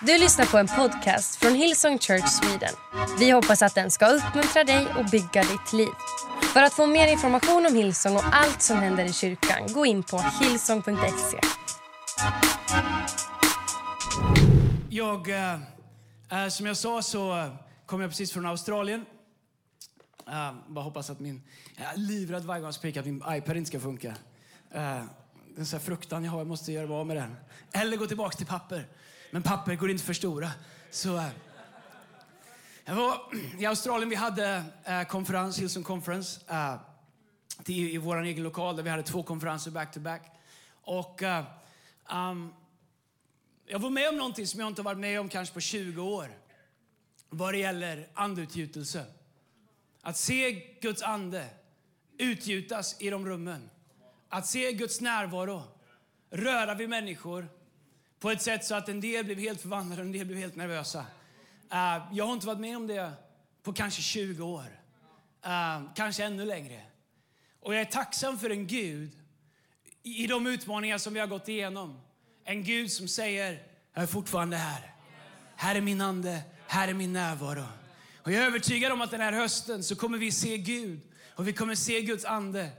Du lyssnar på en podcast från Hillsong Church Sweden. Vi hoppas att den ska uppmuntra dig och bygga ditt liv. För att få mer information om Hillsong och allt som händer i kyrkan, gå in på hillsong.se. Jag, eh, eh, som jag sa så kom jag precis från Australien. Eh, bara hoppas att min... Jag är livrädd varje gång jag spikar att min iPad inte ska funka. Eh, den så här fruktan jag har, jag måste göra av med den. Eller gå tillbaka till papper. Men papper går inte att förstora. Så, eh, jag var i Australien, vi hade eh, konferens, Hillsong Conference, eh, till, i vår egen lokal där vi hade två konferenser back to back. Och eh, um, jag var med om någonting som jag inte varit med om kanske på 20 år. Vad det gäller andeutgjutelse. Att se Guds ande utgjutas i de rummen. Att se Guds närvaro röra vid människor på ett sätt så att en del blev helt förvandlade och en del blev helt nervösa. Uh, jag har inte varit med om det på kanske 20 år. Uh, kanske ännu längre. Och jag är tacksam för en Gud i i de utmaningar som vi har gått igenom. En Gud som säger, jag är fortfarande här. Här är min ande, här är min närvaro. Och jag är övertygad om att den här hösten så kommer vi se Gud och vi kommer se Guds ande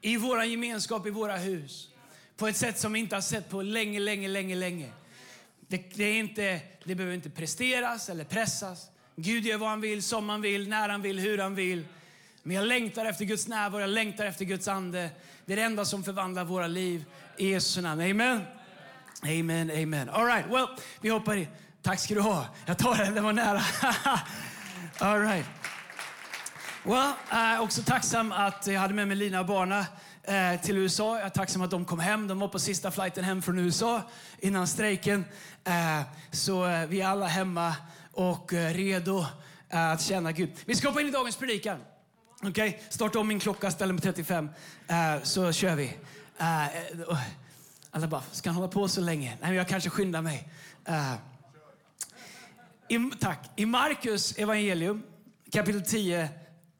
i vår gemenskap, i våra hus. På ett sätt som vi inte har sett på länge, länge, länge, länge. Det, det, är inte, det behöver inte presteras eller pressas. Gud gör vad han vill, som han vill, när han vill, hur han vill. Men jag längtar efter Guds närvaro, jag längtar efter Guds ande. Det är det enda som förvandlar våra liv. I Jesu namn. Amen. Amen, amen. All right, well, vi hoppar in. Tack ska du ha. Jag tar den, den var nära. All right. Well, jag är också tacksam att jag hade med mig Lina och Barna eh, till USA. Jag är tacksam att de kom hem. De var på sista flighten hem från USA innan strejken. Eh, så eh, vi är alla hemma och eh, redo eh, att känna Gud. Vi ska hoppa in i dagens predikan. Okej, starta om min klocka, ställ den på 35, eh, så kör vi. Eh, eh oh. alla bara, ska han hålla på så länge? Nej, men jag kanske skyndar mig. Eh, i, tack. I Markus evangelium, kapitel 10,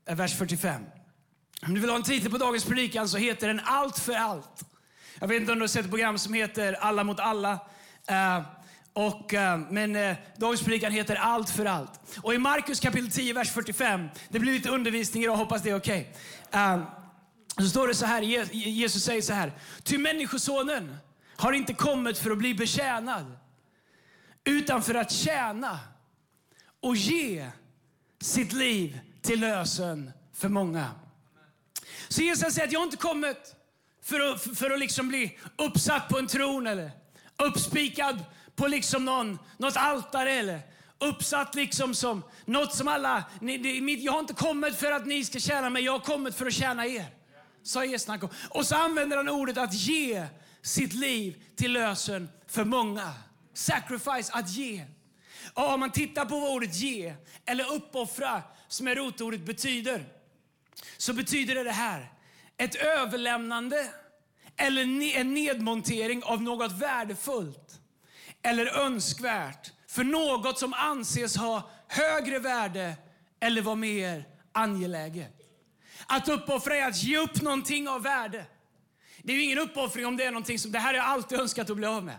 eh, vers 45. Om du vill ha en titel på dagens predikan så heter den Allt för allt. Jag vet inte om du har sett ett program som heter Alla mot alla. Eh, och, eh, men eh, dagens predikan heter Allt för allt. Och i Markus kapitel 10, vers 45, det blir lite undervisning idag, hoppas det är okej. Eh, så står det så här, Jesus säger så här. Ty människosonen har inte kommit för att bli betjänad, utan för att tjäna och ge sitt liv till lösen för många. Så Jesus säger att jag har inte kommit för att, för att liksom bli uppsatt på en tron eller uppspikad på liksom någon, något altare eller uppsatt liksom som något som alla... Ni, det, jag har inte kommit för att ni ska tjäna mig, jag har kommit för att tjäna er. Sa Jesus när han kom. Och så använder han ordet att ge sitt liv till lösen för många. Sacrifice, att ge. Och om man tittar på vad ordet ge eller uppoffra, som är rotordet, betyder så betyder det det här. Ett överlämnande eller en nedmontering av något värdefullt eller önskvärt för något som anses ha högre värde eller vara mer angeläget. Att uppoffra är att ge upp någonting av värde. Det är ju ingen uppoffring om det är någonting som det här har jag alltid önskat att bli av med.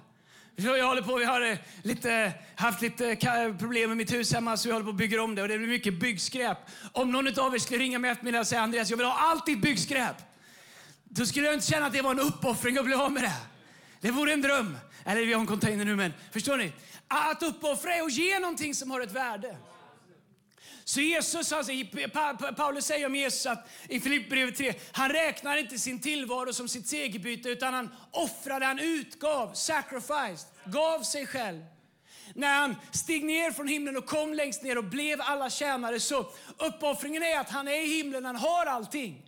Jag håller på, vi har eh, lite, haft lite problem med mitt hus hemma så vi håller på att bygga om det och det blir mycket byggskräp. Om någon av er skulle ringa mig i eftermiddag och säga Andreas, jag vill ha allt ditt byggskräp. Då skulle jag inte känna att det var en uppoffring att bli av med det. Det vore en dröm. Eller vi har en container nu men, förstår ni? Att uppoffra är att ge någonting som har ett värde. Så Jesus, alltså, Paulus säger om Jesus att, i Filipperbrevet 3, han räknar inte sin tillvaro som sitt segerbyte utan han offrade, han utgav, sacrificed, gav sig själv. När han steg ner från himlen och kom längst ner och blev alla tjänare så uppoffringen är att han är i himlen, han har allting.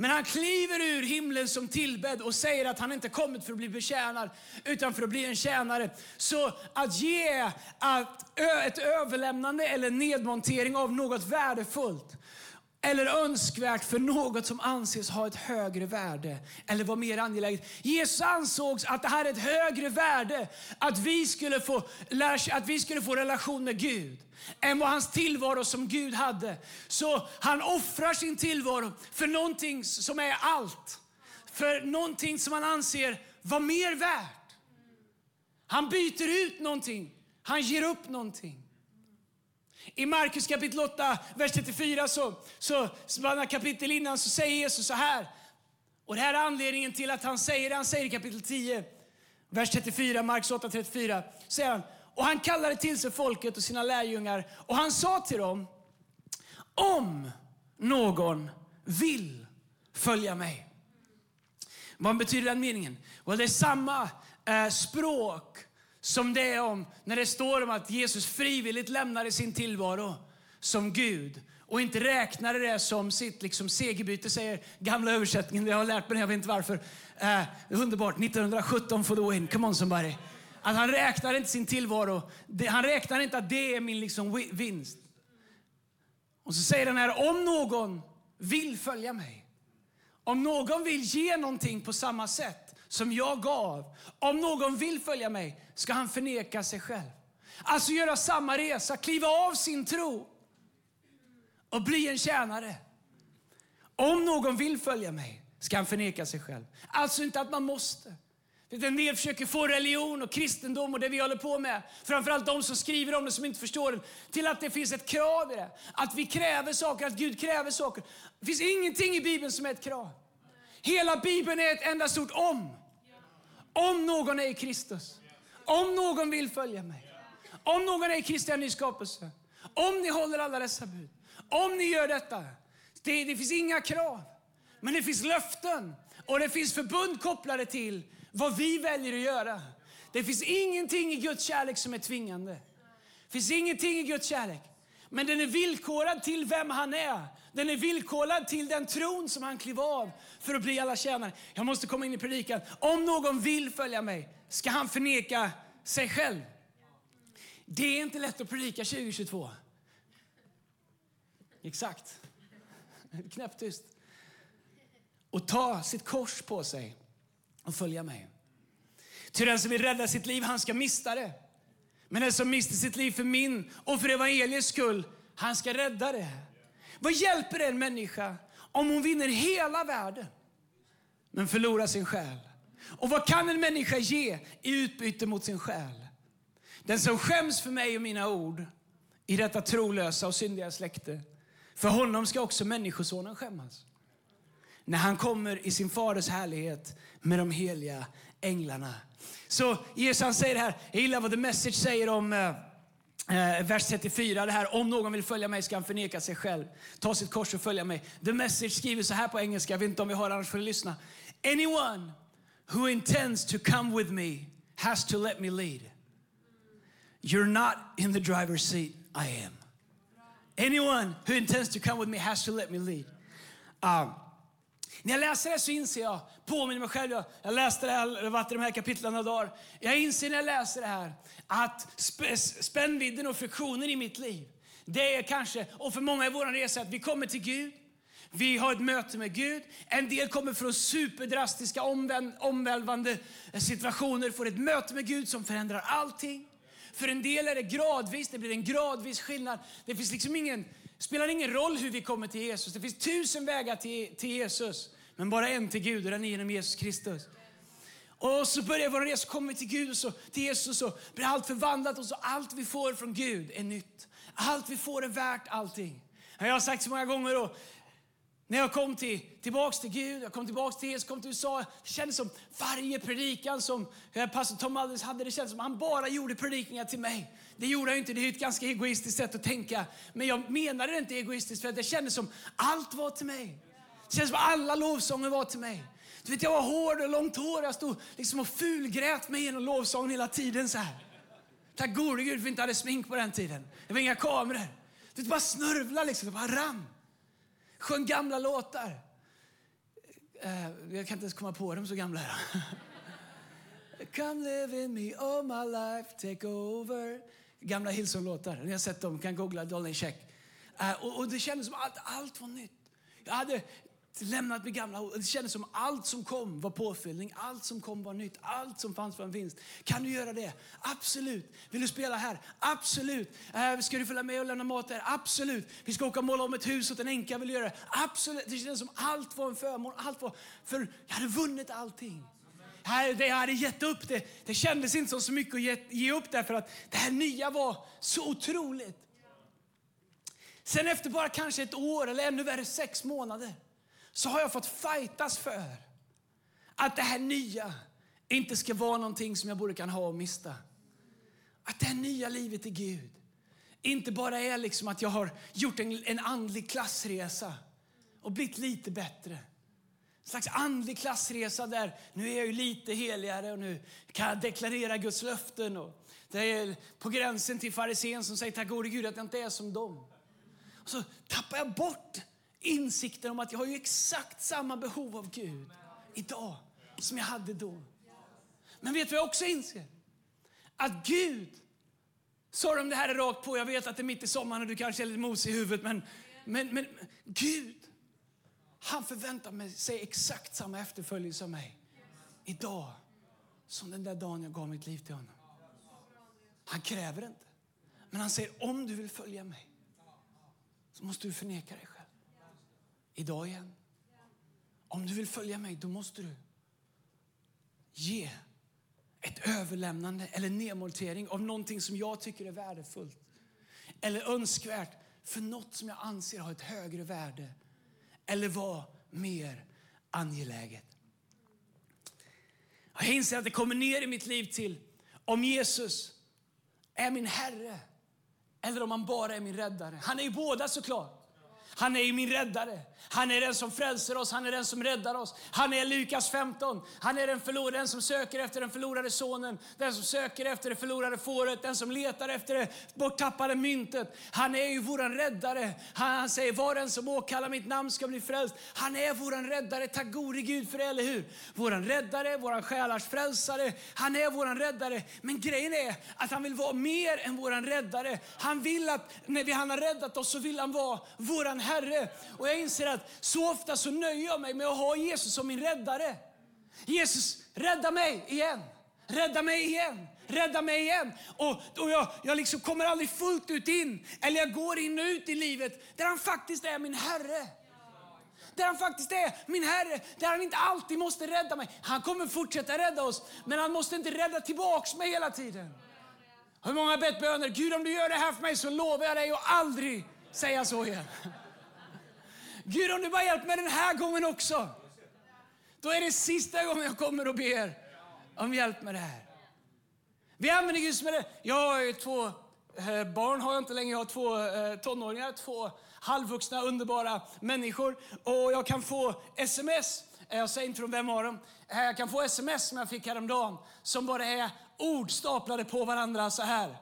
Men han kliver ur himlen som tillbedd och säger att han inte kommit för att bli betjänad utan för att bli en tjänare. Så att ge att, ett överlämnande eller nedmontering av något värdefullt eller önskvärt för något som anses ha ett högre värde eller vara mer angeläget. Jesus ansåg att det här är ett högre värde att vi skulle få, att vi skulle få relation med Gud än vad hans tillvaro som Gud hade. Så han offrar sin tillvaro för någonting som är allt. För någonting som han anser vara mer värt. Han byter ut någonting Han ger upp någonting. I Markus kapitel 8, vers 34, så, så, så kapitel innan, så säger Jesus så här. Och det här är anledningen till att han säger det. Han säger i kapitel 10, vers 34, Markus 8, 34. Säger han, och han kallade till sig folket och sina lärjungar och han sa till dem, om någon vill följa mig. Vad betyder den meningen? Well, det är samma eh, språk som det är om när det står om att Jesus frivilligt lämnade sin tillvaro som Gud och inte räknade det som sitt liksom, segerbyte, säger gamla översättningen. Jag har lärt mig det, jag vet inte varför. Eh, underbart, 1917 for the win. Come on somebody. Att han räknar inte sin tillvaro. Han räknar inte att det är min liksom, vinst. Och så säger den här, om någon vill följa mig, om någon vill ge någonting på samma sätt som jag gav, om någon vill följa mig, ska han förneka sig själv. Alltså göra samma resa, kliva av sin tro och bli en tjänare. Om någon vill följa mig ska han förneka sig själv. Alltså inte att man måste. En del försöker få religion och kristendom och det vi håller på med, framförallt de som skriver om det som inte förstår det, till att det finns ett krav i det. Att vi kräver saker, att Gud kräver saker. Det finns ingenting i Bibeln som är ett krav. Hela Bibeln är ett enda stort om. Om någon är i Kristus. Om någon vill följa mig. Om någon är i Kristi nyskapelse. Om ni håller alla dessa bud. Om ni gör detta. Det, det finns inga krav. Men det finns löften och det finns förbund kopplade till vad vi väljer att göra. Det finns ingenting i Guds kärlek som är tvingande. Det finns ingenting i Guds kärlek. Men den är villkorad till vem han är. Den är villkorad till den tron som han klev av för att bli alla tjänare. Jag måste komma in i predikan. Om någon vill följa mig ska han förneka sig själv. Det är inte lätt att predika 2022. Exakt. Knäpptyst. Och ta sitt kors på sig och följa mig. Ty den som vill rädda sitt liv, han ska mista det. Men den som mister sitt liv för min och för evangeliets skull, han ska rädda det. Vad hjälper det en människa om hon vinner hela världen men förlorar sin själ? Och vad kan en människa ge i utbyte mot sin själ? Den som skäms för mig och mina ord i detta trolösa och syndiga släkte, för honom ska också Människosonen skämmas när han kommer i sin faders härlighet med de heliga änglarna. Så Jesus han säger det här, jag gillar vad The Message säger om eh Eh, vers 34, det här om någon vill följa mig ska han förneka sig själv, ta sitt kors och följa mig. The Message skriver så här på engelska, jag vet inte om vi har annars får ni lyssna. Anyone who intends to come with me has to let me lead. You're not in the driver's seat, I am. Anyone who intends to come with me has to let me lead. Um, när jag läser det så inser jag, påminner mig själv, jag, jag läste det här, jag varit i de här kapitlen några dagar. Jag inser när jag läser det här att sp spännvidden och friktionen i mitt liv, det är kanske, och för många i vår resa, att vi kommer till Gud, vi har ett möte med Gud. En del kommer från superdrastiska, omvälvande situationer, får ett möte med Gud som förändrar allting. För en del är det gradvis, det blir en gradvis skillnad. Det finns liksom ingen spelar ingen roll hur vi kommer till Jesus. Det finns tusen vägar till, till Jesus, men bara en till Gud och den är genom Jesus Kristus. Och så börjar vår resa, kommer vi till Gud och så, till Jesus och så blir allt förvandlat och så allt vi får från Gud är nytt. Allt vi får är värt allting. Jag har sagt så många gånger då, när jag kom till, tillbaks till Gud, jag kom tillbaks till Jesus, kom till USA. Det kändes som varje predikan som eh, pastor Tom Alders hade, det kändes som han bara gjorde predikningar till mig. Det gjorde jag inte, det är ett ganska egoistiskt sätt att tänka. Men jag menade det inte egoistiskt för det kändes som allt var till mig. Det kändes som alla lovsånger var till mig. Du vet, jag var hård och långt hår, jag stod liksom och fulgrät mig genom lovsången hela tiden så här. Tack gode Gud för vi inte hade smink på den tiden. Det var inga kameror. Du vet, bara snörvla liksom, det bara ram. Sjöng gamla låtar. Eh, jag kan inte ens komma på dem, så gamla är Come live in me all my life, take over. Gamla Hillsong-låtar. Ni har sett dem, kan googla Dolly Check. Uh, och, och, det kändes som att allt var nytt. Jag hade lämnat med gamla Det kändes som allt som kom var påfyllning, allt som kom var nytt, allt som fanns var en vinst. Kan du göra det? Absolut. Vill du spela här? Absolut. Äh, ska du följa med och lämna mat här? Absolut. Vi ska åka och måla om ett hus åt en änka. Vill du göra det? Absolut. Det kändes som allt var en förmån. Allt var, för jag hade vunnit allting här, det jag hade gett upp, det, det kändes inte som så mycket att ge, ge upp därför att det här nya var så otroligt. Sen efter bara kanske ett år eller ännu värre sex månader så har jag fått fightas för att det här nya inte ska vara någonting som jag både kan ha och mista. Att det här nya livet i Gud inte bara är liksom att jag har gjort en, en andlig klassresa och blivit lite bättre. En slags andlig klassresa där nu är jag ju lite heligare och nu kan jag deklarera Guds löften. Och det är på gränsen till farisén som säger tack gode Gud att jag inte är som dem. Och så tappar jag bort insikten om att jag har ju exakt samma behov av Gud idag som jag hade då. Men vet du vad jag också inser? Att Gud, sorry om det här är rakt på, jag vet att det är mitt i sommaren och du kanske är lite mosig i huvudet, men, men, men Gud, han förväntar sig exakt samma efterföljelse av mig idag som den där dagen jag gav mitt liv till honom. Han kräver inte, men han säger om du vill följa mig så måste du förneka dig själv. Idag igen. Om du vill följa mig, då måste du ge ett överlämnande eller nedmontering av någonting som jag tycker är värdefullt eller önskvärt för något som jag anser har ett högre värde eller var mer angeläget. Jag inser att det kommer ner i mitt liv till om Jesus är min Herre eller om han bara är min räddare. Han är ju båda såklart. Han är ju min räddare. Han är den som frälser oss, han är den som räddar oss. Han är Lukas 15. Han är den, förlor, den som söker efter den förlorade sonen, den som söker efter det förlorade fåret, den som letar efter det borttappade myntet. Han är ju våran räddare. Han, han säger, var den som åkallar mitt namn ska bli frälst. Han är våran räddare. Tack gode Gud för det, eller hur? Våran räddare, våran själars frälsare. Han är våran räddare. Men grejen är att han vill vara mer än våran räddare. Han vill att när vi, han har räddat oss så vill han vara våran Herre. Och jag inser att så ofta så nöjer jag mig med att ha Jesus som min räddare. Jesus, rädda mig igen. Rädda mig igen. Rädda mig igen. Och, och jag, jag liksom kommer aldrig fullt ut in, eller jag går in och ut i livet där han faktiskt är min Herre. Där han faktiskt är min Herre, där han inte alltid måste rädda mig. Han kommer fortsätta rädda oss, men han måste inte rädda tillbaks mig hela tiden. Hur många har bett böner? Gud om du gör det här för mig så lovar jag dig att aldrig säga så igen. Gud om du bara hjälper mig den här gången också. Då är det sista gången jag kommer och ber om hjälp med det här. Vi använder Gud med det. Jag har två eh, barn, har jag inte längre. Jag har två eh, tonåringar, två halvvuxna underbara människor. Och jag kan få sms, jag säger inte från vem av dem, eh, jag kan få sms som jag fick häromdagen som bara är ord staplade på varandra så här.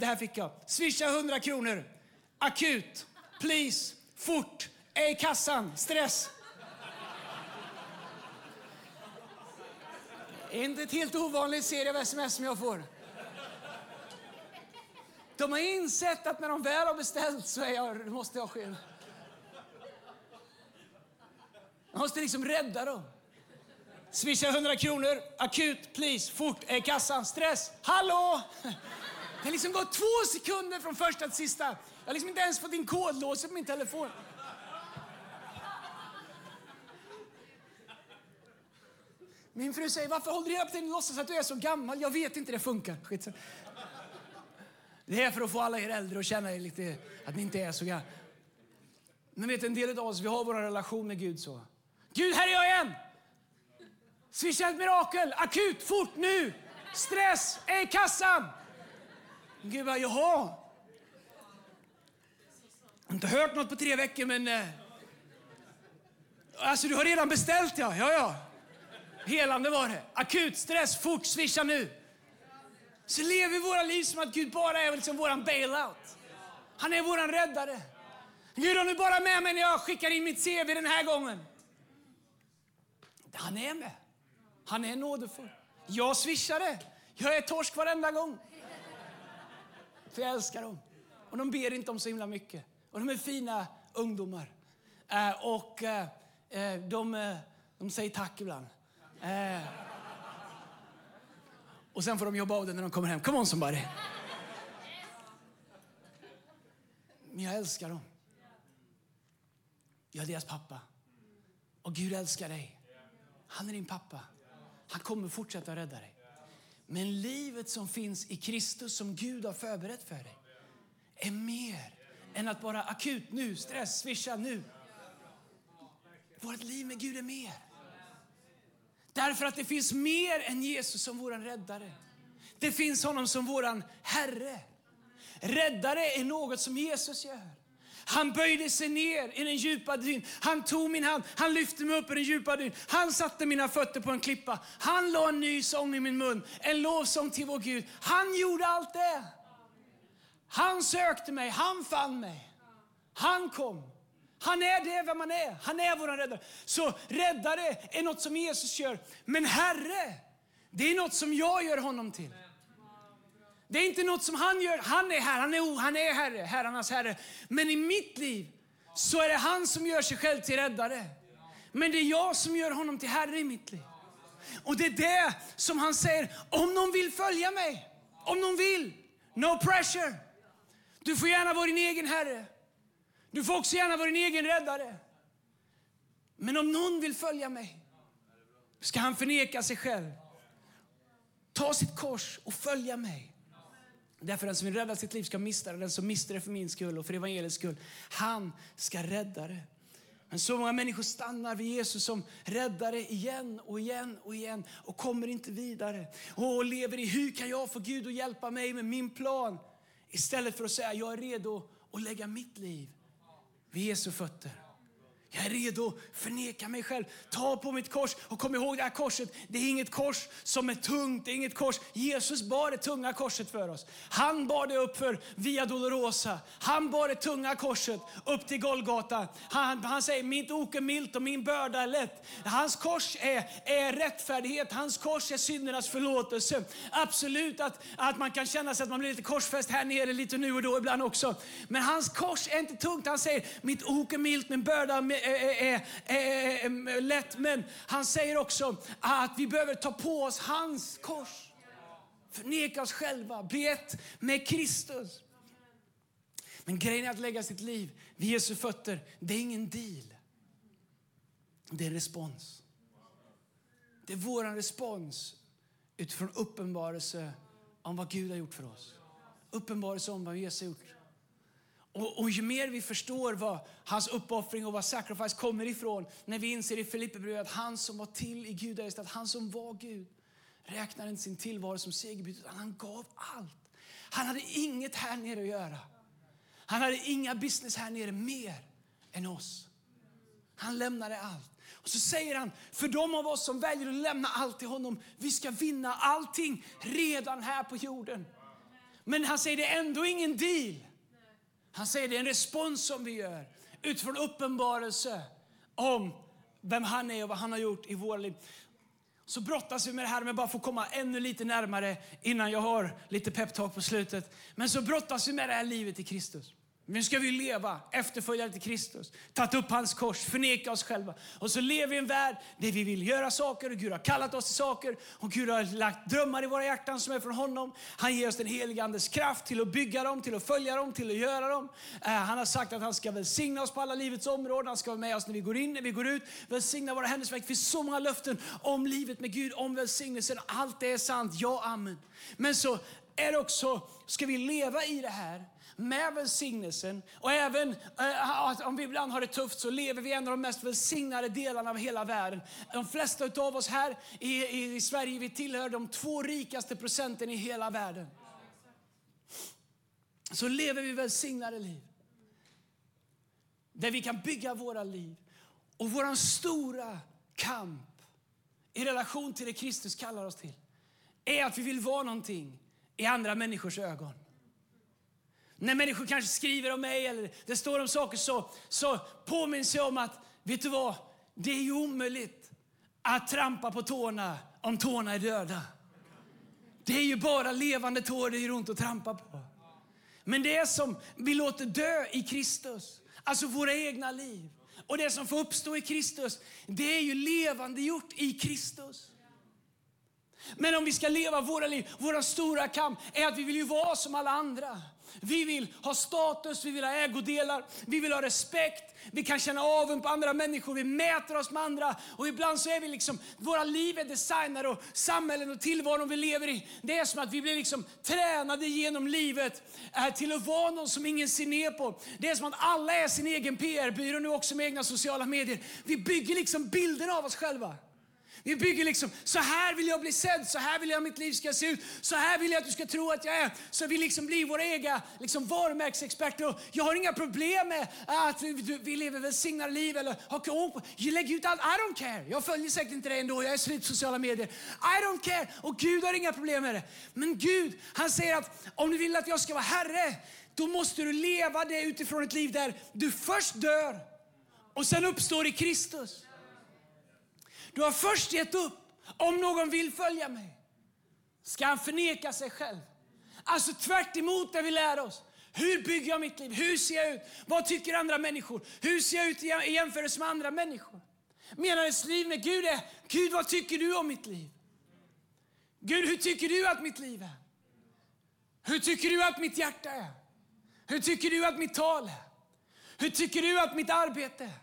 Det här fick jag. Swisha 100 kronor. Akut. Please fort, är i kassan, stress. Inte ett helt ovanligt serie av sms som jag får. De har insett att när de väl har beställt så är jag, måste jag själv. Jag måste liksom rädda dem. Swisha 100 kronor, akut, please, fort, är kassan, stress, hallå! Det har liksom gått två sekunder från första till sista. Jag har liksom inte ens fått in kodlåset på min telefon. Min fru säger, varför håller du hela tiden låtsas att du är så gammal? Jag vet inte, det funkar. Skitsa. Det är för att få alla er äldre att känna er lite, att ni inte är så gamla. Men vet en del av oss, vi har vår relation med Gud så. Gud, här är jag igen! Swisha ett mirakel, akut, fort, nu! Stress, är i kassan! Gud bara, jaha. Jag har inte hört något på tre veckor, men... Eh, alltså, du har redan beställt, ja. Ja, ja. Helande var det. Akut stress, fort, swisha nu. Så lever vi våra liv som att Gud bara är liksom våran bailout. Han är våran räddare. Gud, om du bara med mig när jag skickar in mitt CV den här gången. Han är med. Han är nådefull. Jag swishade. Jag är torsk varenda gång. För jag älskar dem. Och de ber inte om så himla mycket. Och de är fina ungdomar. Eh, och eh, eh de, eh, de säger tack ibland. Eh, och sen får de jobba av det när de kommer hem. Come on somebody. Men jag älskar dem. Jag är deras pappa. Och Gud älskar dig. Han är din pappa. Han kommer fortsätta rädda dig. Men livet som finns i Kristus som Gud har förberett för dig är mer än att bara akut nu, stress, swisha nu. Vårt liv med Gud är mer. Därför att det finns mer än Jesus som vår räddare. Det finns honom som vår Herre. Räddare är något som Jesus gör. Han böjde sig ner i den djupa dyn. Han tog min hand, han lyfte mig upp i den djupa dyn. Han satte mina fötter på en klippa. Han la en ny sång i min mun, en lovsång till vår Gud. Han gjorde allt det. Han sökte mig, han fann mig. Han kom. Han är det vem man är. Han är vår räddare. Så räddare är något som Jesus gör. Men Herre, det är något som jag gör honom till. Det är inte något som han gör. Han är här, han är, han är herre, herrarnas herre. Men i mitt liv så är det han som gör sig själv till räddare. Men det är jag som gör honom till herre i mitt liv. Och det är det som han säger, om någon vill följa mig, om någon vill, no pressure. Du får gärna vara din egen herre. Du får också gärna vara din egen räddare. Men om någon vill följa mig ska han förneka sig själv, ta sitt kors och följa mig. Därför den som vill rädda sitt liv ska mista det. Den som mister det för min skull och för evangeliets skull, han ska rädda det. Men så många människor stannar vid Jesus som räddare igen och igen och igen och kommer inte vidare. Och lever i hur kan jag få Gud att hjälpa mig med min plan? Istället för att säga jag är redo att lägga mitt liv vid Jesu fötter. Jag är redo att förneka mig själv, ta på mitt kors och kom ihåg det här korset. Det är inget kors som är tungt, det är inget kors. Jesus bar det tunga korset för oss. Han bar det upp för Via Dolorosa. Han bar det tunga korset upp till Golgata. Han, han säger, mitt ok är milt och min börda är lätt. Hans kors är, är rättfärdighet, hans kors är syndernas förlåtelse. Absolut att, att man kan känna sig att man blir lite korsfäst här nere lite nu och då ibland också. Men hans kors är inte tungt. Han säger, mitt ok är milt, min börda är är, är, är, lätt. Men han säger också att vi behöver ta på oss hans kors. Förneka oss själva, bli ett med Kristus. Men grejen är att lägga sitt liv vid Jesu fötter, det är ingen deal. Det är en respons. Det är vår respons utifrån uppenbarelse om vad Gud har gjort för oss. Uppenbarelse om vad Jesus har gjort och, och, ju mer vi förstår vad hans uppoffring och vad sacrifice kommer ifrån, när vi inser i Filipperbrevet att han som var till i gudagestalt, han som var Gud, räknar inte sin tillvaro som segerbyte, utan han gav allt. Han hade inget här nere att göra. Han hade inga business här nere mer än oss. Han lämnade allt. Och så säger han, för de av oss som väljer att lämna allt till honom, vi ska vinna allting redan här på jorden. Men han säger, det är ändå ingen deal. Han säger det är en respons som vi gör utifrån uppenbarelse om vem han är och vad han har gjort i våra liv. Så brottas vi med det här, med bara få komma ännu lite närmare innan jag har lite peptalk på slutet. Men så brottas vi med det här livet i Kristus. Nu ska vi leva efterföljare till Kristus, tagit upp hans kors, förneka oss själva. Och så lever vi i en värld där vi vill göra saker och Gud har kallat oss till saker och Gud har lagt drömmar i våra hjärtan som är från honom. Han ger oss den helige Andes kraft till att bygga dem, till att följa dem, till att göra dem. Eh, han har sagt att han ska välsigna oss på alla livets områden. Han ska vara med oss när vi går in, när vi går ut, välsigna våra händelseverk. Det finns så många löften om livet med Gud, om välsignelsen. Allt det är sant, ja amen. Men så är det också, ska vi leva i det här med välsignelsen. Och även äh, om vi ibland har det tufft så lever vi i en av de mest välsignade delarna av hela världen. De flesta av oss här i, i, i Sverige vi tillhör de två rikaste procenten i hela världen. Så lever vi välsignade liv. Där vi kan bygga våra liv. Och vår stora kamp i relation till det Kristus kallar oss till är att vi vill vara någonting i andra människors ögon. När människor kanske skriver om mig eller det står om saker så, så påminns jag om att, vet du vad? Det är ju omöjligt att trampa på tårna om tårna är döda. Det är ju bara levande tår det gör ont att trampa på. Men det som vi låter dö i Kristus, alltså våra egna liv, och det som får uppstå i Kristus, det är ju levande gjort i Kristus. Men om vi ska leva våra liv, våra stora kamp är att vi vill ju vara som alla andra. Vi vill ha status, vi vill ha ägodelar, vi vill ha respekt. Vi kan känna avund på andra människor, vi mäter oss med andra. Och ibland så är vi liksom, våra liv är designade och samhällen och tillvaron vi lever i. Det är som att vi blir liksom tränade genom livet eh, till att vara någon som ingen ser ner på. Det är som att alla är sin egen PR-byrå nu också med egna sociala medier. Vi bygger liksom bilden av oss själva. Vi bygger liksom, så här vill jag bli sedd, så här vill jag att mitt liv ska se ut, så här vill jag att du ska tro att jag är. Så vi liksom blir våra egna liksom varumärkesexperter. Och jag har inga problem med att vi, vi lever välsignade liv eller har koll lägg ut allt. I don't care. Jag följer säkert inte dig ändå, jag är slut på sociala medier. I don't care. Och Gud har inga problem med det. Men Gud, han säger att om du vill att jag ska vara Herre, då måste du leva det utifrån ett liv där du först dör och sen uppstår i Kristus. Du har först gett upp. Om någon vill följa mig ska han förneka sig själv. Alltså tvärt emot det vi lär oss. Hur bygger jag mitt liv? Hur ser jag ut? Vad tycker andra människor? Hur ser jag ut i jämförelse med andra människor? Menar ett liv med Gud är, Gud vad tycker du om mitt liv? Gud hur tycker du att mitt liv är? Hur tycker du att mitt hjärta är? Hur tycker du att mitt tal är? Hur tycker du att mitt arbete är?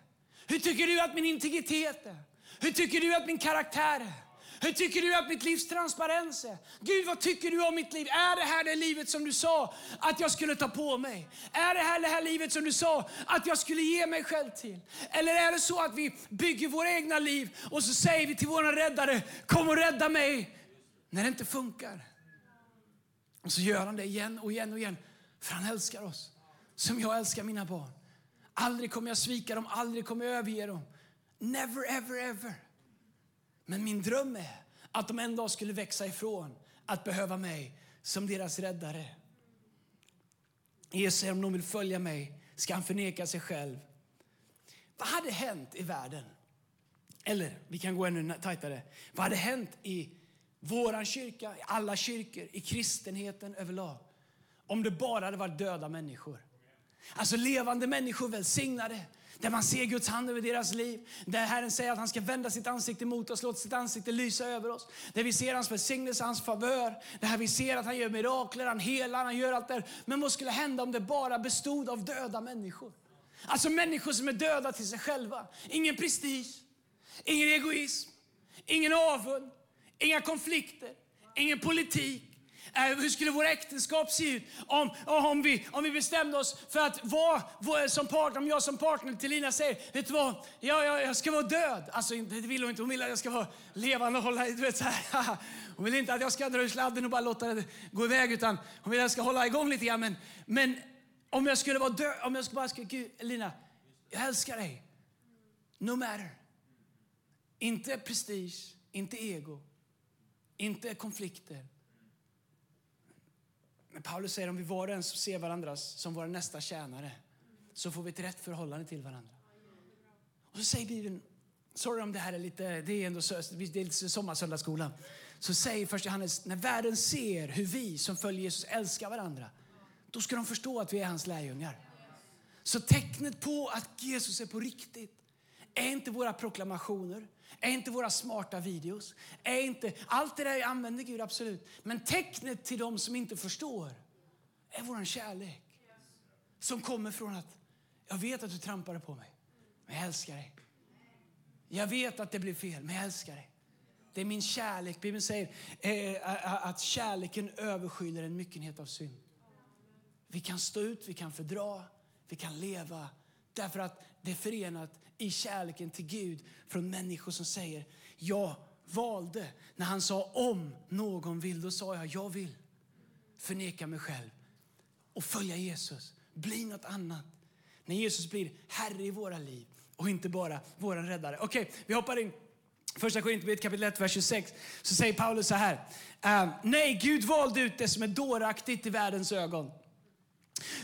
Hur tycker du att min integritet är? Hur tycker du att min karaktär är? Hur tycker du att mitt livs transparens är? Gud, vad tycker du om mitt liv? Är det här det livet som du sa att jag skulle ta på mig? Är det här det här livet som du sa att jag skulle ge mig själv till? Eller är det så att vi bygger våra egna liv och så säger vi till våra räddare, kom och rädda mig, när det inte funkar. Och så gör han det igen och igen och igen, för han älskar oss. Som jag älskar mina barn. Aldrig kommer jag svika dem, aldrig kommer jag överge dem. Never, ever, ever. Men min dröm är att de en dag skulle växa ifrån att behöva mig som deras räddare. Jesus säger om de vill följa mig ska han förneka sig själv. Vad hade hänt i världen? Eller vi kan gå ännu tajtare. Vad hade hänt i våran kyrka, i alla kyrkor, i kristenheten överlag? Om det bara hade varit döda människor. Alltså levande människor välsignade, där man ser Guds hand över deras liv. Där Herren säger att han ska vända sitt ansikte mot oss, låta sitt ansikte lysa över oss. Där vi ser hans välsignelse, hans favör. Där vi ser att han gör mirakler, han helar, han gör allt det Men vad skulle hända om det bara bestod av döda människor? Alltså människor som är döda till sig själva. Ingen prestige, ingen egoism, ingen avund, inga konflikter, ingen politik, Eh, hur skulle våra äktenskap se ut om, eh, om, vi, om vi bestämde oss för att vara som partner, om jag som partner till Lina säger, vet du vad, jag, jag, jag ska vara död. Alltså det vill hon inte, hon vill att jag ska vara levande och hålla, du vet så här. Hon vill inte att jag ska dra ur sladden och bara låta det gå iväg utan hon vill att jag ska hålla igång lite grann. Men, men om jag skulle vara död, om jag skulle bara skulle, Gud, Lina, jag älskar dig. No matter. Inte prestige, inte ego, inte konflikter. Men Paulus säger om vi var och en ser varandra som våra nästa tjänare så får vi ett rätt förhållande till varandra. Och så säger Bibeln, sorry om det här är lite, det är ändå det är lite sommarsöndagsskolan. Så säger först Johannes, när världen ser hur vi som följer Jesus älskar varandra, då ska de förstå att vi är hans lärjungar. Så tecknet på att Jesus är på riktigt är inte våra proklamationer, är inte våra smarta videos, är inte... Allt det där använder Gud, absolut. Men tecknet till dem som inte förstår är vår kärlek. Som kommer från att jag vet att du trampade på mig, men jag älskar dig. Jag vet att det blev fel, men jag älskar dig. Det är min kärlek. Bibeln säger eh, att kärleken överskyller en myckenhet av synd. Vi kan stå ut, vi kan fördra, vi kan leva därför att det är förenat i kärleken till Gud från människor som säger jag valde. När han sa om någon vill, då sa jag jag vill förneka mig själv och följa Jesus. Bli något annat. När Jesus blir Herre i våra liv och inte bara vår räddare. Okej, okay, vi hoppar in. Första Korinthierbrevet kapitel 1, vers 26. Så säger Paulus så här. Eh, nej, Gud valde ut det som är dåraktigt i världens ögon.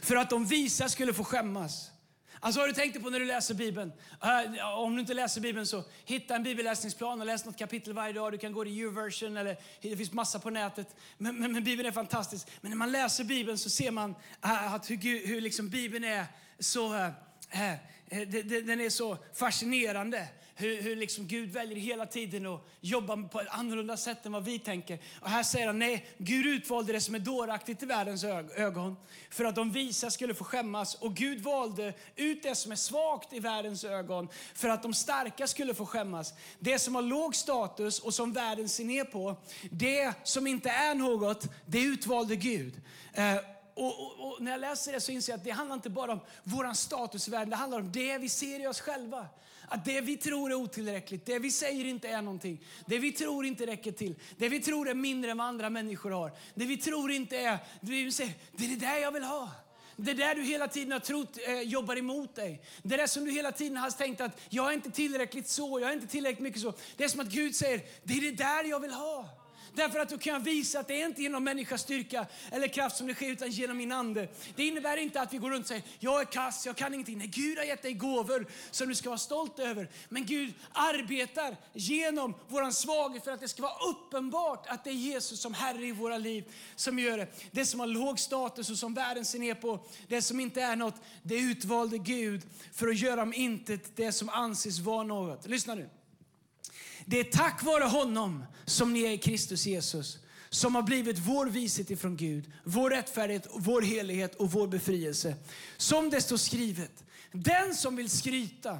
För att de visa skulle få skämmas. Alltså har du tänkt på när du läser Bibeln? Uh, om du inte läser Bibeln så hitta en bibelläsningsplan och läs något kapitel varje dag. Du kan gå till YouVersion eller det finns massa på nätet. Men, men, men, Bibeln är fantastisk. Men när man läser Bibeln så ser man uh, att hur, hur liksom Bibeln är så uh, den är så fascinerande hur, hur liksom Gud väljer hela tiden att jobba på ett annorlunda sätt än vad vi tänker. Och här säger han, nej, Gud utvalde det som är dåraktigt i världens ögon för att de visa skulle få skämmas. Och Gud valde ut det som är svagt i världens ögon för att de starka skulle få skämmas. Det som har låg status och som världen ser ner på, det som inte är något, det utvalde Gud. Eh, och, och, och, när jag läser det så inser jag att det handlar inte bara om vår status i världen, det handlar om det vi ser i oss själva. Att det vi tror är otillräckligt, det vi säger inte är någonting, det vi tror inte räcker till, det vi tror är mindre än vad andra människor har, det vi tror inte är, det vi säger, det är det där jag vill ha. Det där du hela tiden har trott eh, jobbar emot dig. Det där som du hela tiden har tänkt att jag är inte tillräckligt så, jag är inte tillräckligt mycket så. Det är som att Gud säger, det är det där jag vill ha. Därför att då kan jag visa att det är inte genom människas styrka eller kraft som det sker, utan genom min ande. Det innebär inte att vi går runt och säger, jag är kass, jag kan ingenting. Nej, Gud har gett dig gåvor som du ska vara stolt över. Men Gud arbetar genom våran svaghet för att det ska vara uppenbart att det är Jesus som Herre i våra liv som gör det. Det som har låg status och som världen ser ner på, det som inte är något, det utvalde Gud för att göra om intet det som anses vara något. Lyssna nu. Det är tack vare honom som ni är i Kristus Jesus som har blivit vår vishet ifrån Gud, vår rättfärdighet, vår helighet och vår befrielse. Som det står skrivet, den som vill skryta,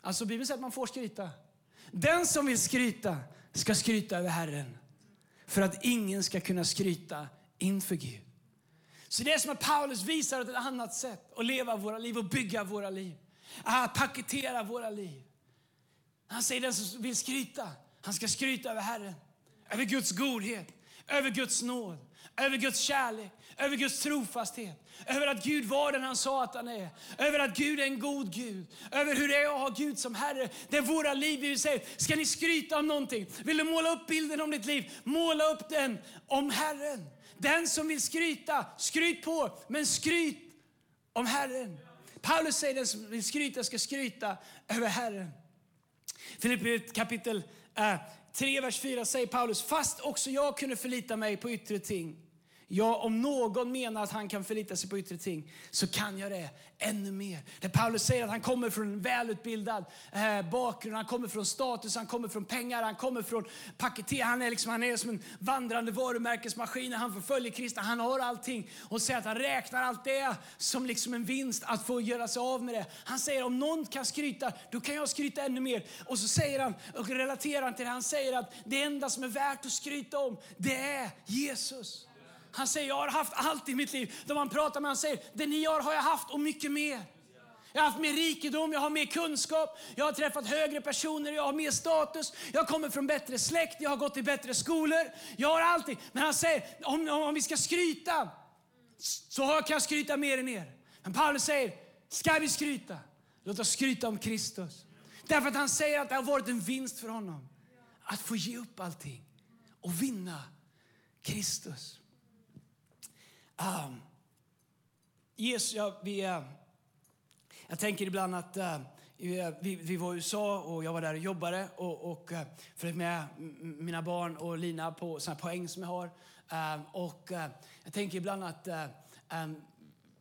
alltså Bibeln säger att man får skryta. Den som vill skryta ska skryta över Herren för att ingen ska kunna skryta inför Gud. Så det är som att Paulus visar ett annat sätt att leva våra liv och bygga våra liv. Att paketera våra liv. Han säger den som vill skryta, han ska skryta över Herren. Över Guds godhet, över Guds nåd, över Guds kärlek, över Guds trofasthet. Över att Gud var den han sa att han är. Över att Gud är en god Gud. Över hur det är att ha Gud som Herre. Det är våra liv vi säger. Ska ni skryta om någonting? Vill du måla upp bilden om ditt liv? Måla upp den om Herren. Den som vill skryta, skryt på, men skryt om Herren. Paulus säger den som vill skryta ska skryta över Herren. Filipperbrevet kapitel eh, 3, vers 4 säger Paulus, fast också jag kunde förlita mig på yttre ting. Ja, om någon menar att han kan förlita sig på yttre ting så kan jag det ännu mer. Där Paulus säger att han kommer från en välutbildad eh, bakgrund, han kommer från status, han kommer från pengar, han kommer från paketering. Han är, liksom, han är som en vandrande varumärkesmaskin. Han förföljer kristna, han har allting. Och säger att han räknar allt det som liksom en vinst att få göra sig av med det. Han säger om någon kan skryta, då kan jag skryta ännu mer. Och så säger han, och relaterar till det, han säger att det enda som är värt att skryta om, det är Jesus. Han säger, jag har haft allt i mitt liv. De man pratar med han säger, det ni har har jag haft och mycket mer. Jag har haft mer rikedom, jag har mer kunskap, jag har träffat högre personer, jag har mer status, jag kommer från bättre släkt, jag har gått i bättre skolor. Jag har allting. Men han säger, om, om vi ska skryta, så kan jag skryta mer än er. Men Paulus säger, ska vi skryta? Låt oss skryta om Kristus. Därför att han säger att det har varit en vinst för honom att få ge upp allting och vinna Kristus. Um, Jesus, ja, vi, uh, jag tänker ibland att uh, vi, vi var i USA och jag var där och jobbade och, och uh, följde med mina barn och Lina på såna poäng som jag har. Ehm, och uh, jag tänker ibland att um,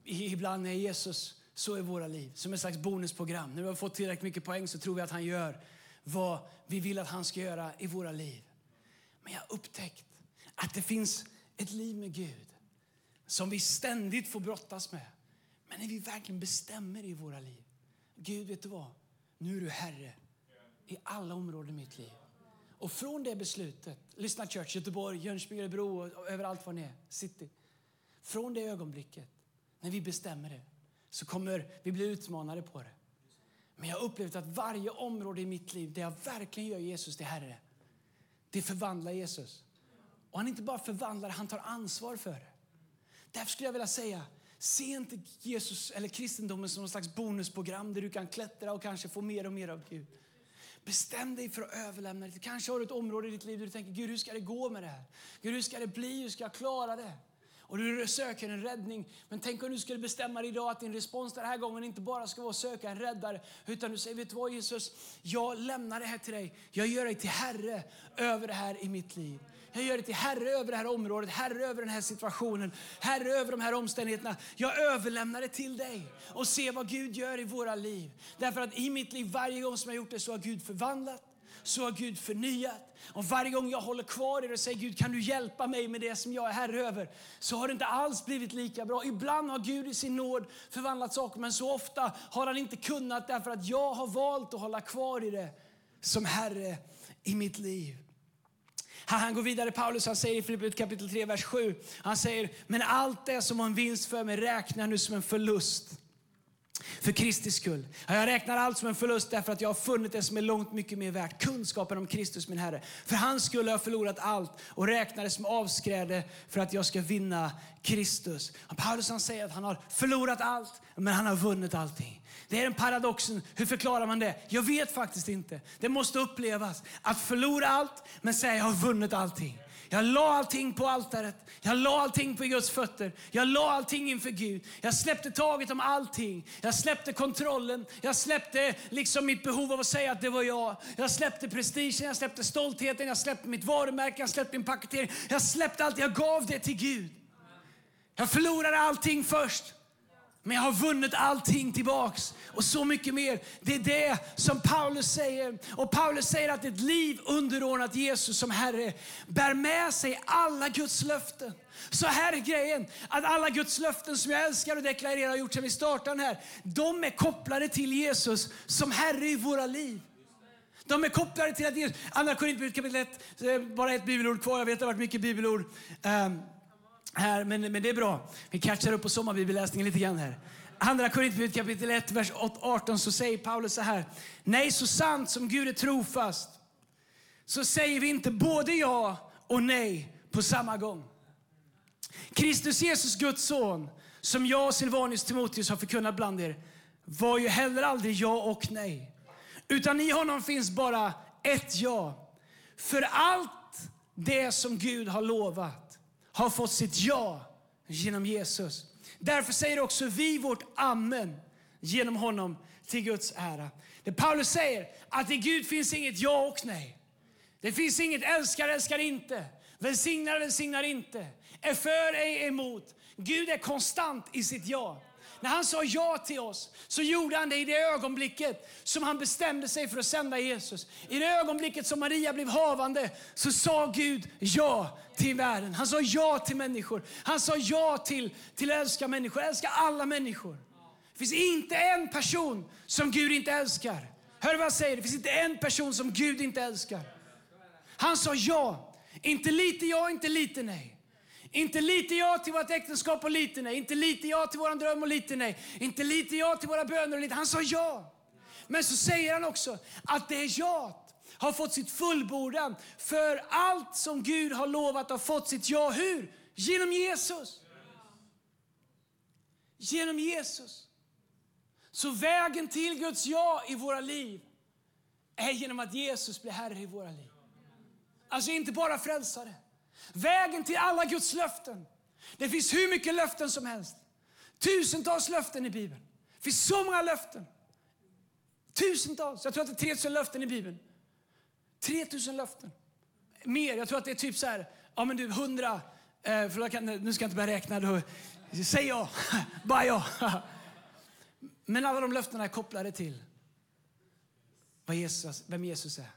ibland är Jesus så i våra liv, som ett slags bonusprogram. När vi har fått tillräckligt mycket poäng så tror vi att han gör vad vi vill att han ska göra i våra liv. Men jag har upptäckt att det finns ett liv med Gud som vi ständigt får brottas med. Men när vi verkligen bestämmer i våra liv. Gud, vet du vad? Nu är du Herre i alla områden i mitt liv. Och från det beslutet, lyssna Church, Göteborg, Jönköping, Örebro och överallt var ni är, city. Från det ögonblicket, när vi bestämmer det, så kommer vi bli utmanade på det. Men jag har upplevt att varje område i mitt liv där jag verkligen gör Jesus till Herre, det förvandlar Jesus. Och han inte bara förvandlar han tar ansvar för det. Därför skulle jag vilja säga, se inte Jesus eller kristendomen som någon slags bonusprogram där du kan klättra och kanske få mer och mer av Gud. Bestäm dig för att överlämna det. Kanske har du ett område i ditt liv där du tänker, Gud hur ska det gå med det här? Gud hur ska det bli? Hur ska jag klara det? Och du söker en räddning. Men tänk om du skulle bestämma dig idag att din respons den här gången inte bara ska vara att söka en räddare, utan du säger, vet du vad Jesus, jag lämnar det här till dig. Jag gör dig till Herre över det här i mitt liv. Jag gör dig till Herre över det här området, Herre över den här situationen, Herre över de här omständigheterna. Jag överlämnar det till dig och se vad Gud gör i våra liv. Därför att i mitt liv, varje gång som jag gjort det så har Gud förvandlat så har Gud förnyat. Och varje gång jag håller kvar i det och säger Gud kan du hjälpa mig med det som jag är herre över, så har det inte alls blivit lika bra. Ibland har Gud i sin nåd förvandlat saker, men så ofta har han inte kunnat därför att jag har valt att hålla kvar i det som herre i mitt liv. Han går vidare, Paulus han säger i Filippet kapitel 3, vers 7. Han säger, men allt det som var en vinst för mig räknar nu som en förlust för Kristi skull. Jag räknar allt som en förlust därför att jag har funnit det som är långt mycket mer värt. Kunskapen om Kristus min Herre. För hans skull har jag förlorat allt och räknar det som avskräde för att jag ska vinna Kristus. Paulus han säger att han har förlorat allt, men han har vunnit allting. Det är en paradoxen. Hur förklarar man det? Jag vet faktiskt inte. Det måste upplevas. Att förlora allt, men säga jag har vunnit allting. Jag la allting på altaret. Jag la allting på Guds fötter. Jag la allting inför Gud. Jag släppte taget om allting. Jag släppte kontrollen. Jag släppte liksom mitt behov av att säga att det var jag. Jag släppte prestigen, jag släppte stoltheten, jag släppte mitt varumärke, jag släppte min paketering. Jag släppte allt. Jag gav det till Gud. Jag förlorade allting först. Men jag har vunnit allting tillbaks och så mycket mer. Det är det som Paulus säger. Och Paulus säger att ett liv underordnat Jesus som Herre bär med sig alla Guds löften. Så här är grejen, att alla Guds löften som jag älskar och deklarerar och gjort sedan vi startade här, de är kopplade till Jesus som Herre i våra liv. De är kopplade till att Jesus, Andra Korinthierbrevet kapitel 1, eh, bara ett bibelord kvar, jag vet att det har varit mycket bibelord. Um, här, men, men det är bra. Vi catchar upp på sommarbibelläsningen lite grann här. Andra Korinthierbrevet kapitel 1, vers 18 så säger Paulus så här. Nej, så sant som Gud är trofast så säger vi inte både ja och nej på samma gång. Kristus Jesus, Guds son, som jag och Silvanus Timoteus har förkunnat bland er, var ju heller aldrig ja och nej. Utan i honom finns bara ett ja. För allt det som Gud har lovat har fått sitt ja genom Jesus. Därför säger också vi vårt amen genom honom till Guds ära. Det Paulus säger att i Gud finns inget ja och nej. Det finns inget älskar, älskar inte. Välsignar, välsignar inte. Är för, ej emot. Gud är konstant i sitt ja. När han sa ja till oss så gjorde han det i det ögonblicket som han bestämde sig för att sända Jesus. I det ögonblicket som Maria blev havande så sa Gud ja till världen. Han sa ja till människor. Han sa ja till, till att älska människor, älska alla människor. Det finns inte en person som Gud inte älskar. Hör vad jag säger? Det finns inte en person som Gud inte älskar. Han sa ja. Inte lite ja, inte lite nej. Inte lite ja till vårt äktenskap och lite nej. Inte lite ja till våran dröm och lite nej. Inte lite ja till våra böner och lite. Han sa ja. Men så säger han också att det ja har fått sitt fullbordan. För allt som Gud har lovat har fått sitt ja. Hur? Genom Jesus. Genom Jesus. Så vägen till Guds ja i våra liv är genom att Jesus blir Herre i våra liv. Alltså inte bara frälsare. Vägen till alla Guds löften. Det finns hur mycket löften som helst. Tusentals löften i Bibeln. Det finns så många löften. Tusentals. Jag tror att det är 3000 löften i Bibeln. 3000 löften. Mer. Jag tror att det är typ så här, ja men du, 100, eh, för kan, nu ska jag inte börja räkna. Då. Säg ja, bara ja. Men alla de löftena är kopplade till Jesus, vem Jesus är.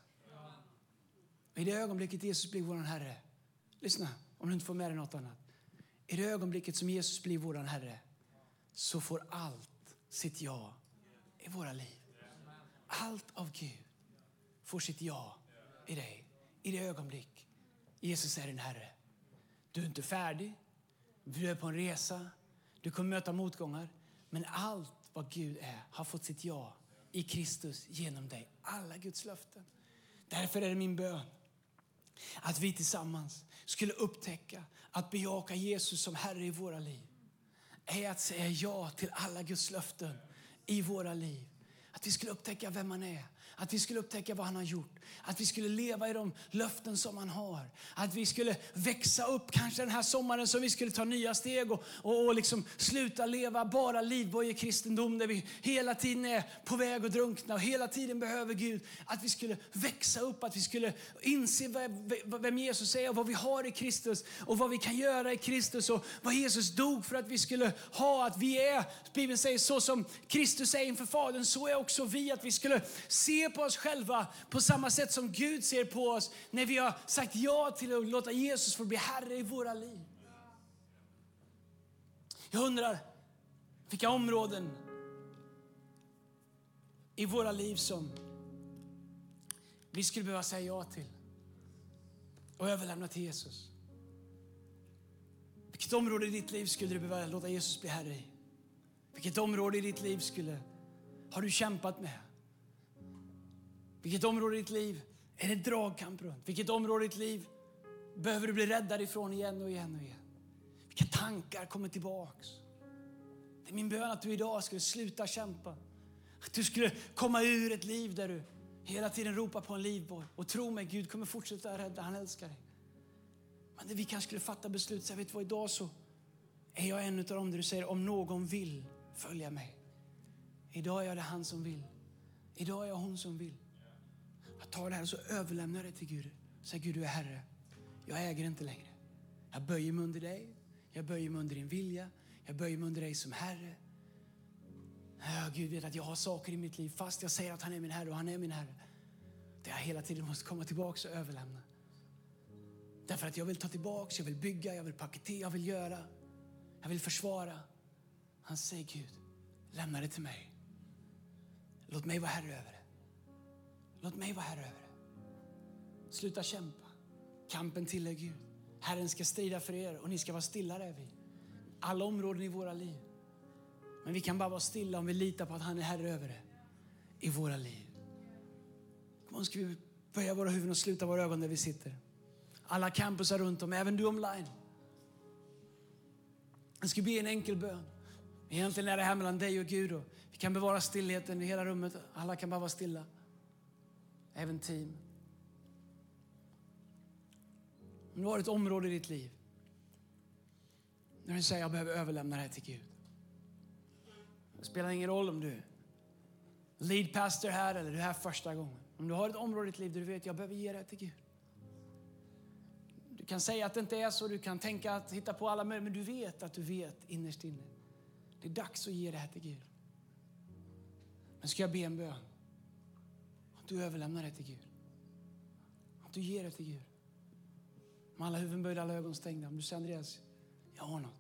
I det ögonblicket Jesus blir vår Herre Lyssna, om du inte får med dig något annat. I det ögonblicket som Jesus blir vår Herre så får allt sitt ja i våra liv. Allt av Gud får sitt ja i dig. I det ögonblick Jesus är din Herre. Du är inte färdig. Du är på en resa. Du kommer möta motgångar. Men allt vad Gud är har fått sitt ja i Kristus genom dig. Alla Guds löften. Därför är det min bön att vi tillsammans skulle upptäcka att bejaka Jesus som Herre i våra liv är att säga ja till alla Guds löften i våra liv. Att vi skulle upptäcka vem han är. Att vi skulle upptäcka vad han har gjort. Att vi skulle leva i de löften som han har. Att vi skulle växa upp kanske den här sommaren så vi skulle ta nya steg och, och, och liksom sluta leva bara livboj kristendom där vi hela tiden är på väg att drunkna och hela tiden behöver Gud. Att vi skulle växa upp, att vi skulle inse vem Jesus är och vad vi har i Kristus och vad vi kan göra i Kristus och vad Jesus dog för att vi skulle ha. Att vi är, Bibeln säger så som Kristus är inför Fadern, så är också vi. Att vi skulle se ser på oss själva på samma sätt som Gud ser på oss när vi har sagt ja till att låta Jesus få bli Herre i våra liv. Jag undrar vilka områden i våra liv som vi skulle behöva säga ja till och överlämna till Jesus. Vilket område i ditt liv skulle du behöva låta Jesus bli Herre i? Vilket område i ditt liv skulle, har du kämpat med? Vilket område i ditt liv är det dragkamp runt? Vilket område i ditt liv behöver du bli räddad ifrån igen och igen och igen? Vilka tankar kommer tillbaks? Det är min bön att du idag skulle sluta kämpa. Att du skulle komma ur ett liv där du hela tiden ropar på en livboj. Och tro mig, Gud kommer fortsätta rädda. Han älskar dig. Men vi kanske skulle fatta beslut. Så vet vad, idag så är jag en av dem där du säger om någon vill följa mig. Idag är det han som vill. Idag är jag hon som vill. Jag tar det här och så överlämnar jag det till Gud. Säg Gud, du är Herre. Jag äger inte längre. Jag böjer mig under dig. Jag böjer mig under din vilja. Jag böjer mig under dig som Herre. Oh, Gud vet att jag har saker i mitt liv fast jag säger att han är min Herre och han är min Herre. Det jag hela tiden måste komma tillbaka och överlämna. Därför att jag vill ta tillbaka, jag vill bygga, jag vill paketera, jag vill göra. Jag vill försvara. Han säger Gud, lämna det till mig. Låt mig vara Herre över det. Låt mig vara Herre över det. Sluta kämpa. Kampen tillhör Gud. Herren ska strida för er och ni ska vara stilla där vid. Alla områden i våra liv. Men vi kan bara vara stilla om vi litar på att han är Herre över det i våra liv. Kom ska vi böja våra huvuden och sluta våra ögon där vi sitter. Alla campusar runt om, även du online. Jag ska be en enkel bön. Egentligen är det här mellan dig och Gud. Och vi kan bevara stillheten i hela rummet. Alla kan bara vara stilla. Även team. Om du har ett område i ditt liv när du säger jag behöver överlämna det här till Gud. Det spelar ingen roll om du är lead pastor här eller du är här första gången. Om du har ett område i ditt liv där du vet jag behöver ge det här till Gud. Du kan säga att det inte är så, du kan tänka att hitta på alla möjliga, men du vet att du vet innerst inne. Det är dags att ge det här till Gud. Men ska jag be en bön? Att du överlämnar det till Gud. Att du ger det till Gud. Med alla huvuden böjda, alla ögon stängda. Om du säger Andreas, jag har något.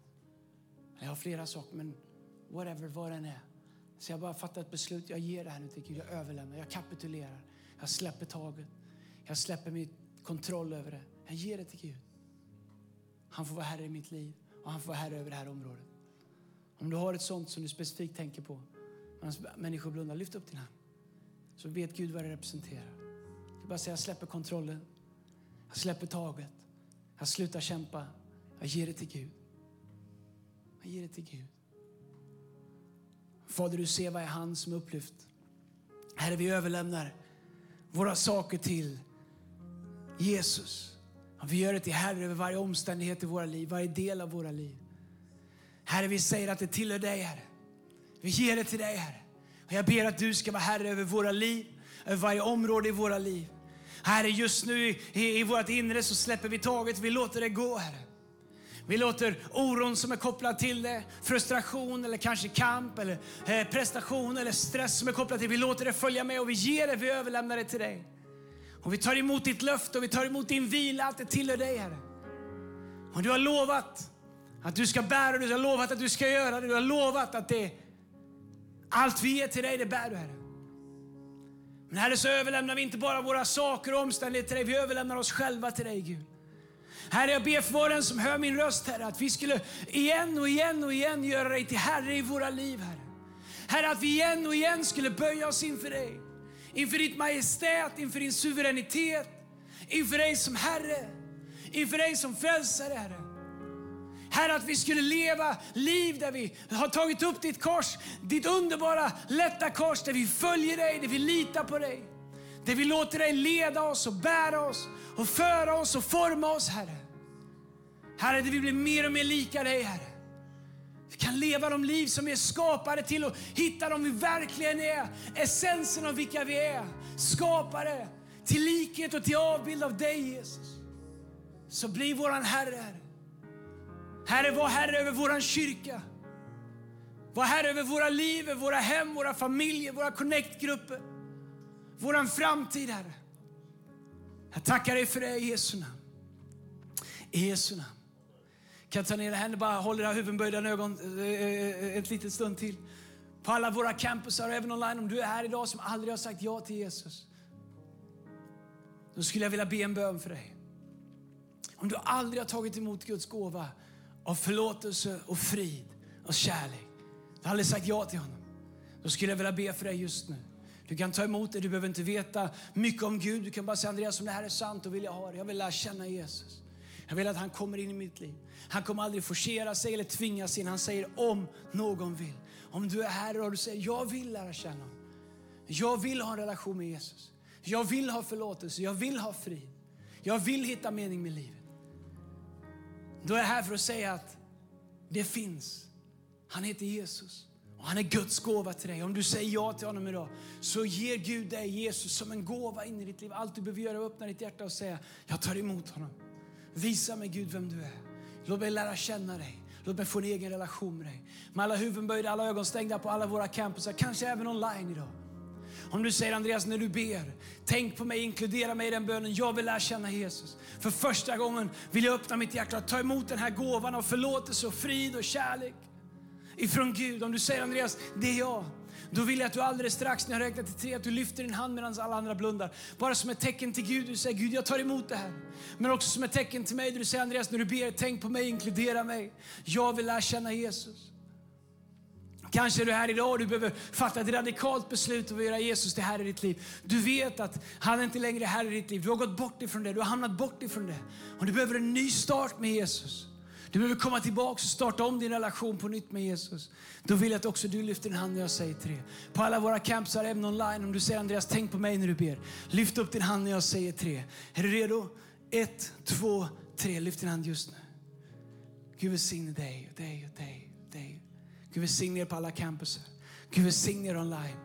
Jag har flera saker, men whatever, vad den är. Så jag bara fattar ett beslut. Jag ger det här nu till Gud. Jag överlämnar, jag kapitulerar. Jag släpper taget. Jag släpper min kontroll över det. Jag ger det till Gud. Han får vara herre i mitt liv och han får vara herre över det här området. Om du har ett sånt som du specifikt tänker på, medan människor blundar, lyft upp din hand. Så vet Gud vad det representerar. Du bara säga, jag släpper kontrollen. Jag släpper taget. Jag slutar kämpa. Jag ger det till Gud. Jag ger det till Gud. Fader, du ser vad är han som är upplyft. Herre, vi överlämnar våra saker till Jesus. Vi gör det till Herre över varje omständighet i våra liv, varje del av våra liv. Herre, vi säger att det tillhör dig, Herre. Vi ger det till dig, Herre. Och jag ber att du ska vara Herre över våra liv, över varje område i våra liv. Herre, just nu i, i vårt inre så släpper vi taget, vi låter det gå, Herre. Vi låter oron som är kopplad till det, frustration eller kanske kamp eller eh, prestation eller stress som är kopplad till det, vi låter det följa med och vi ger det, vi överlämnar det till dig. Och vi tar emot ditt löfte och vi tar emot din vila, att det tillhör dig Herre. Och du har lovat att du ska bära, du har lovat att du ska göra det, du har lovat att det allt vi ger till dig, det bär du Herre. Men Herre så överlämnar vi inte bara våra saker och omständigheter till dig, vi överlämnar oss själva till dig Gud. Herre, jag ber för var den som hör min röst, Herre, att vi skulle igen och igen och igen göra dig till Herre i våra liv, Herre. Herre, att vi igen och igen skulle böja oss inför dig. Inför ditt majestät, inför din suveränitet, inför dig som Herre, inför dig som frälsare, Herre. Herre, att vi skulle leva liv där vi har tagit upp ditt kors, ditt underbara, lätta kors, där vi följer dig, där vi litar på dig. Där vi låter dig leda oss och bära oss och föra oss och forma oss, Herre. Herre, där vi blir mer och mer lika dig, Herre. Vi kan leva de liv som vi är skapade till och hitta dem vi verkligen är. Essensen av vilka vi är. Skapare till likhet och till avbild av dig, Jesus. Så bli våran Herre, Herre. Herre, var Herre över vår kyrka. Var Herre över våra liv, våra hem, våra familjer, våra connect-grupper. Framtid, Herre. Jag tackar dig för det i Jesu namn. I Jesu namn. Kan ta ner händerna, bara håll era huvuden böjda ögon eh, eh, ett litet stund till. På alla våra campusar och även online, om du är här idag som aldrig har sagt ja till Jesus. Då skulle jag vilja be en bön för dig. Om du aldrig har tagit emot Guds gåva av förlåtelse och frid och kärlek. Du har aldrig sagt ja till honom. Då skulle jag vilja be för dig just nu. Du kan ta emot det, du behöver inte veta mycket om Gud. Du kan bara säga Andreas, om det här är sant, då vill jag ha det. Jag vill lära känna Jesus. Jag vill att han kommer in i mitt liv. Han kommer aldrig forcera sig eller tvinga sig in. Han säger om någon vill. Om du är här och du säger jag vill lära känna honom. Jag vill ha en relation med Jesus. Jag vill ha förlåtelse, jag vill ha frid. Jag vill hitta mening med livet. Då är jag här för att säga att det finns. Han heter Jesus. Och han är Guds gåva till dig. Om du säger ja till honom idag så ger Gud dig Jesus som en gåva in i ditt liv. Allt du behöver göra är att öppna ditt hjärta och säga jag tar emot honom. Visa mig Gud vem du är. Låt mig lära känna dig. Låt mig få en egen relation med dig. Med alla huvuden böjda, alla ögon stängda på alla våra campusar, kanske även online idag. Om du säger Andreas, när du ber, tänk på mig, inkludera mig i den bönen. Jag vill lära känna Jesus. För första gången vill jag öppna mitt hjärta och ta emot den här gåvan av förlåtelse och frid och kärlek ifrån Gud. Om du säger Andreas, det är jag. Då vill jag att du alldeles strax när jag räknar till tre, att du lyfter din hand medan alla andra blundar. Bara som ett tecken till Gud. Du säger Gud, jag tar emot det här. Men också som ett tecken till mig. Du säger Andreas, när du ber, tänk på mig, inkludera mig. Jag vill lära känna Jesus. Kanske är du här idag och du behöver fatta ett radikalt beslut och göra Jesus till Herre i ditt liv. Du vet att han är inte längre är Herre i ditt liv. Du har gått bort ifrån det, du har hamnat bort ifrån det. Och du behöver en ny start med Jesus. Du behöver komma tillbaka och starta om din relation på nytt med Jesus. Då vill jag att också du lyfter din hand när jag säger tre. På alla våra campsar, även online, om du säger Andreas, tänk på mig när du ber. Lyft upp din hand när jag säger tre. Är du redo? Ett, två, tre. Lyft din hand just nu. Gud välsigne dig och dig och dig och dig. Gud välsigne er på alla campuser. Gud välsigne er online.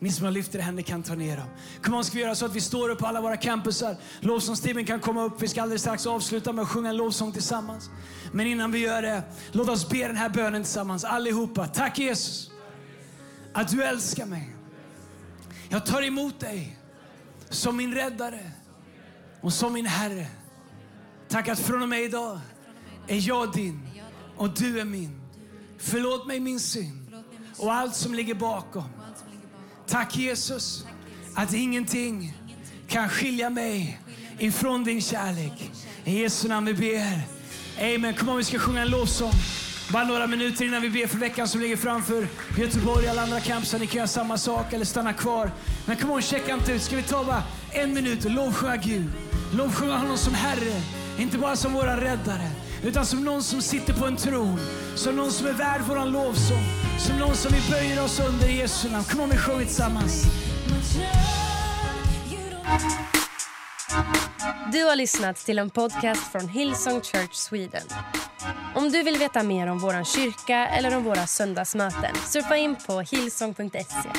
Ni som har lyft era händer kan ta ner dem. Kom on, ska vi göra så att vi står upp på alla våra campusar. Lovsångsteamen kan komma upp. Vi ska alldeles strax avsluta med att sjunga en lovsång tillsammans. Men innan vi gör det, låt oss be den här bönen tillsammans allihopa. Tack Jesus att du älskar mig. Jag tar emot dig som min räddare och som min Herre. Tack att från och med idag är jag din och du är min. Förlåt mig min synd och allt som ligger bakom. Tack Jesus att ingenting kan skilja mig ifrån din kärlek. I Jesu namn vi ber. Amen. Kom om vi ska sjunga en lovsång. Bara några minuter innan vi ber för veckan som ligger framför Göteborg och alla andra campsar. Ni kan göra samma sak eller stanna kvar. Men kom on, checka inte ut. Ska vi ta bara en minut och lovsjunga Gud. Lovsjunga honom som Herre. Inte bara som våran räddare, utan som någon som sitter på en tron. Som någon som är värd våran lovsång. Som någon som vi böjer oss under i Jesu namn. Kom on, vi sjunger tillsammans. Du har lyssnat till en podcast från Hillsong Church Sweden. Om du vill veta mer om vår kyrka eller om våra söndagsmöten surfa in på hillsong.se.